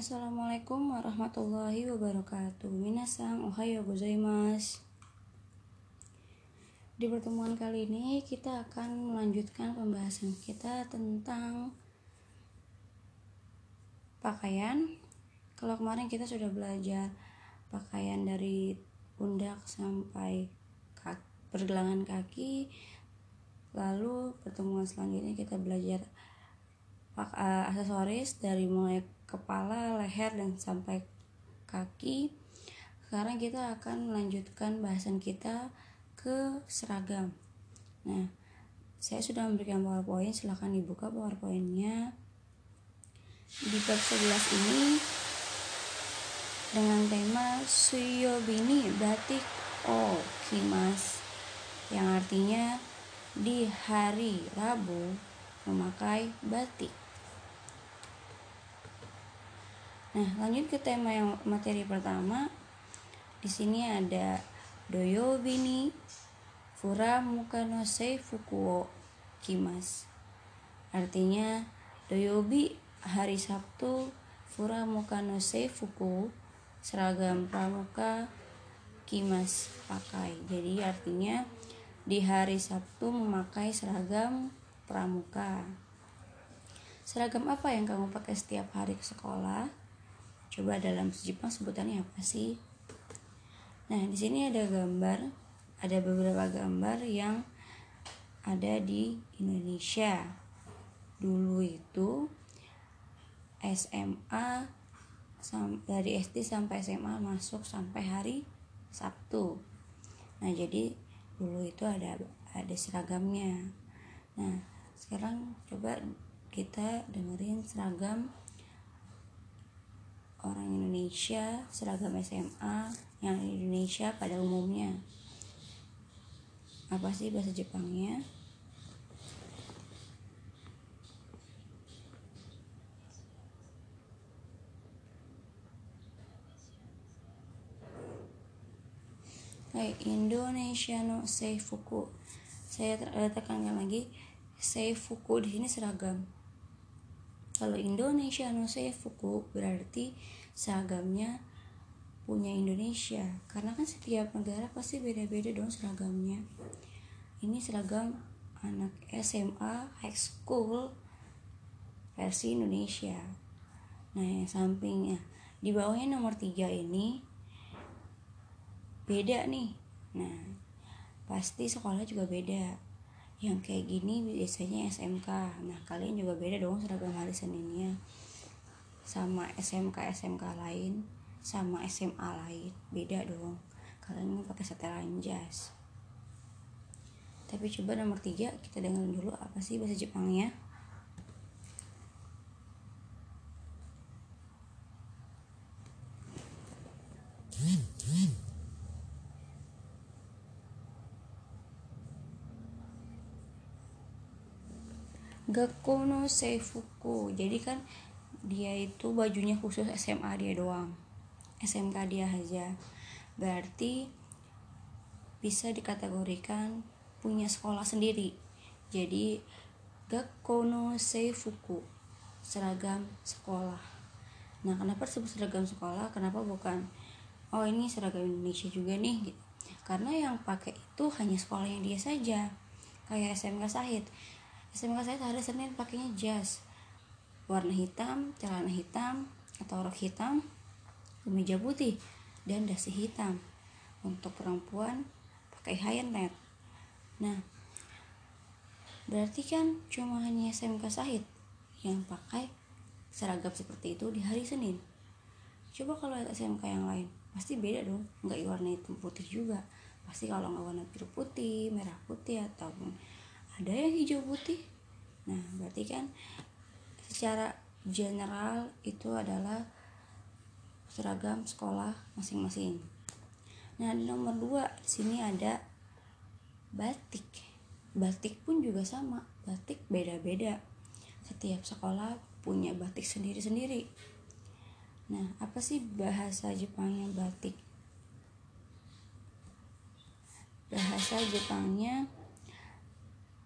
Assalamualaikum warahmatullahi wabarakatuh. Minasang ohayo gozaimasu. Di pertemuan kali ini kita akan melanjutkan pembahasan kita tentang pakaian. Kalau kemarin kita sudah belajar pakaian dari pundak sampai kaki, pergelangan kaki. Lalu pertemuan selanjutnya kita belajar uh, aksesoris dari mulai kepala, leher dan sampai kaki. Sekarang kita akan melanjutkan bahasan kita ke seragam. Nah, saya sudah memberikan PowerPoint, silahkan dibuka PowerPointnya. Di bab 11 ini dengan tema Suyobini Batik O Kimas yang artinya di hari Rabu memakai batik. Nah, lanjut ke tema yang materi pertama. Di sini ada Doyobini Fura Mukano Seifukuo Kimas. Artinya Doyobi hari Sabtu Fura Mukano Seifuku seragam pramuka Kimas pakai. Jadi artinya di hari Sabtu memakai seragam pramuka. Seragam apa yang kamu pakai setiap hari ke sekolah? Coba dalam Jepang sebutannya apa sih? Nah, di sini ada gambar, ada beberapa gambar yang ada di Indonesia. Dulu itu SMA dari SD sampai SMA masuk sampai hari Sabtu. Nah, jadi dulu itu ada ada seragamnya. Nah, sekarang coba kita dengerin seragam orang Indonesia seragam SMA yang di Indonesia pada umumnya. Apa sih bahasa Jepangnya? Hai Indonesia no Seifuku. Saya tekankan lagi Seifuku di sini seragam kalau Indonesia no Seifuku berarti seragamnya punya Indonesia. Karena kan setiap negara pasti beda-beda dong seragamnya. Ini seragam anak SMA high school versi Indonesia. Nah yang sampingnya di bawahnya nomor tiga ini beda nih. Nah pasti sekolah juga beda yang kayak gini biasanya SMK nah kalian juga beda dong seragam hari Seninnya sama SMK SMK lain sama SMA lain. Beda dong. Kalian pakai setelan jas tapi coba nomor tiga kita dengerin dulu apa sih bahasa Jepangnya Gakono Seifuku. Jadi kan dia itu bajunya khusus SMA dia doang. SMK dia aja. Berarti bisa dikategorikan punya sekolah sendiri. Jadi Gakono Seifuku seragam sekolah. Nah kenapa disebut seragam sekolah? Kenapa bukan oh ini seragam Indonesia juga nih gitu. Karena yang pakai itu hanya sekolah yang dia saja. Kayak SMK Sahid SMK saya hari Senin pakainya jas. Warna hitam celana hitam atau rok hitam kemeja putih dan dasi hitam. Untuk perempuan pakai net. Nah berarti kan cuma hanya SMK Sahid yang pakai seragam seperti itu di hari Senin. Coba kalau SMK yang lain pasti beda dong. Nggak warna hitam putih juga. Pasti kalau nggak warna biru putih merah putih ataupun ada yang hijau putih. Nah berarti kan secara general itu adalah seragam sekolah masing-masing. Nah di nomor dua di sini ada batik. Batik pun juga sama batik beda-beda. Setiap sekolah punya batik sendiri-sendiri. Nah apa sih bahasa Jepangnya batik? Bahasa Jepangnya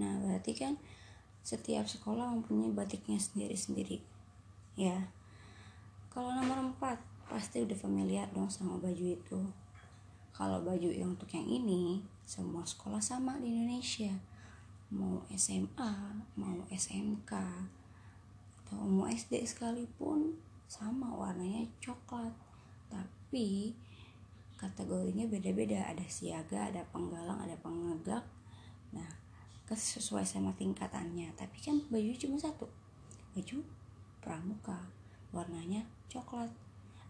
nah berarti kan setiap sekolah mempunyai batiknya sendiri-sendiri. Ya. Kalau nomor 4 pasti udah familiar dong sama baju itu. Kalau baju yang untuk yang ini semua sekolah sama di Indonesia. Mau SMA mau SMK atau mau SD sekalipun sama warnanya coklat. Tapi kategorinya beda-beda. Ada siaga ada penggalang ada pengegak. Nah sesuai sama tingkatannya. Tapi kan baju cuma satu. Baju pramuka warnanya coklat.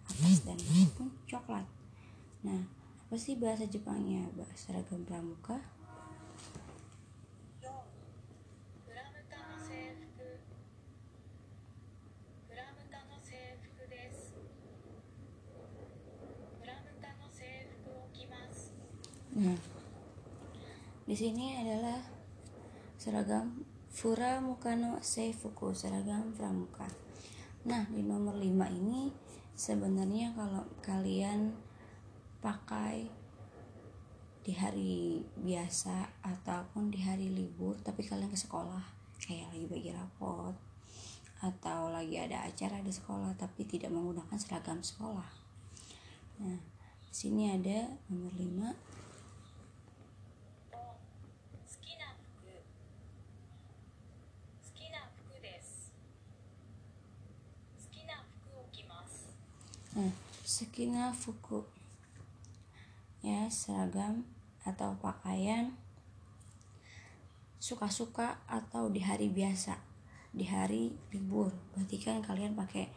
Atas dan bawah pun coklat. Nah apa sih bahasa Jepangnya? Bahasa seragam pramuka? Nah, di sini adalah seragam Fura Mukano Seifuku seragam pramuka. Nah, di nomor 5 ini sebenarnya kalau kalian pakai di hari biasa ataupun di hari libur tapi kalian ke sekolah kayak lagi bagi rapot atau lagi ada acara di sekolah tapi tidak menggunakan seragam sekolah. Nah, sini ada nomor 5 Nah, sekina fuku. Ya seragam atau pakaian suka-suka atau di hari biasa. Di hari libur. Berarti kan kalian pakai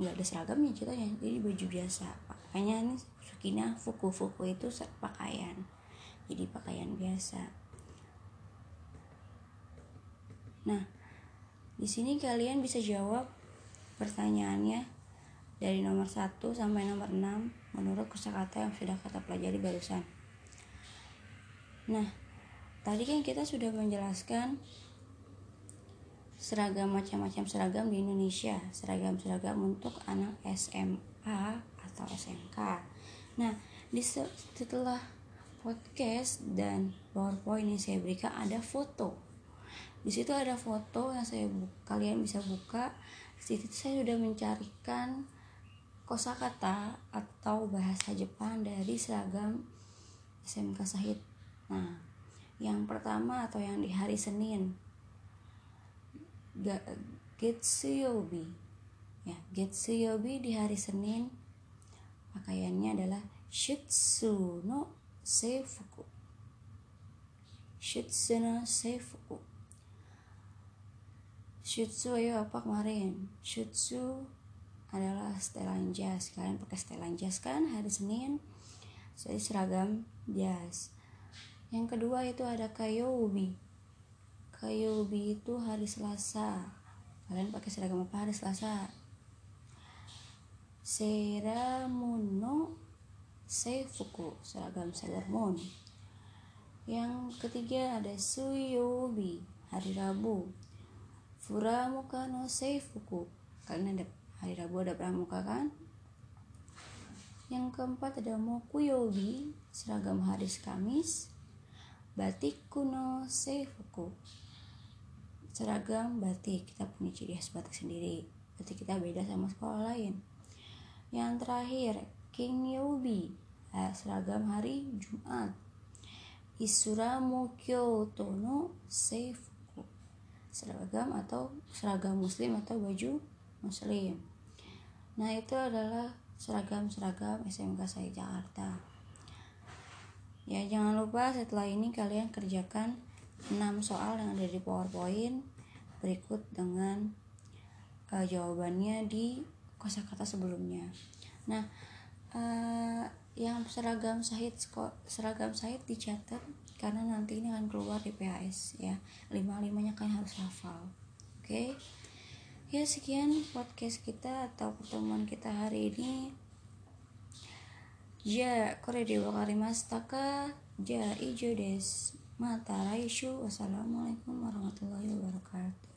nggak ada seragamnya ceritanya. Jadi baju biasa. Pakainya ini sukina fuku fuku itu pakaian. Jadi pakaian biasa. Nah di sini kalian bisa jawab pertanyaannya dari nomor 1 sampai nomor 6 menurut kosakata yang sudah kita pelajari barusan. Nah, tadi kan kita sudah menjelaskan seragam macam-macam seragam di Indonesia, seragam-seragam untuk anak SMA atau SMK. Nah, di setelah podcast dan PowerPoint yang saya berikan ada foto. Di situ ada foto yang saya kalian bisa buka. Di situ saya sudah mencarikan kosakata atau bahasa Jepang dari seragam SMK Sahid. Nah, yang pertama atau yang di hari Senin Getsuyobi. Ya Getsuyobi di hari Senin pakaiannya adalah Shitsu no Seifuku. Shitsu no Seifuku. Shitsu ayo apa kemarin? Shitsu adalah setelan jas. Kalian pakai setelan jas kan hari Senin. Jadi seragam jas. Yang kedua itu ada kayobi. Kayobi itu hari Selasa. Kalian pakai seragam apa hari Selasa? Seramuno seifuku seragam Sailor Moon. Yang ketiga ada suyobi hari Rabu. Furamuka no seifuku. Kalian ada hari Rabu ada pramuka kan? Yang keempat ada mokuyobi seragam hari Kamis batik kuno seifuku. Seragam batik kita punya ciri khas batik sendiri. Berarti kita beda sama sekolah lain. Yang terakhir king yobi seragam hari Jumat. Isura Mokyoto no Seifuku. Seragam atau seragam muslim atau baju muslim Nah itu adalah seragam-seragam SMK saya Jakarta. Ya jangan lupa setelah ini kalian kerjakan 6 soal yang ada di PowerPoint berikut dengan uh, jawabannya di kosakata sebelumnya. Nah, uh, yang seragam Sahid seragam Sahid dicatat karena nanti ini akan keluar di PHS ya. Lima-limanya kan harus hafal. Oke. Okay? Ya sekian podcast kita atau pertemuan kita hari ini. Ja kore de wakarimashita ja ijo des. Mata raishu. Wassalamualaikum warahmatullahi wabarakatuh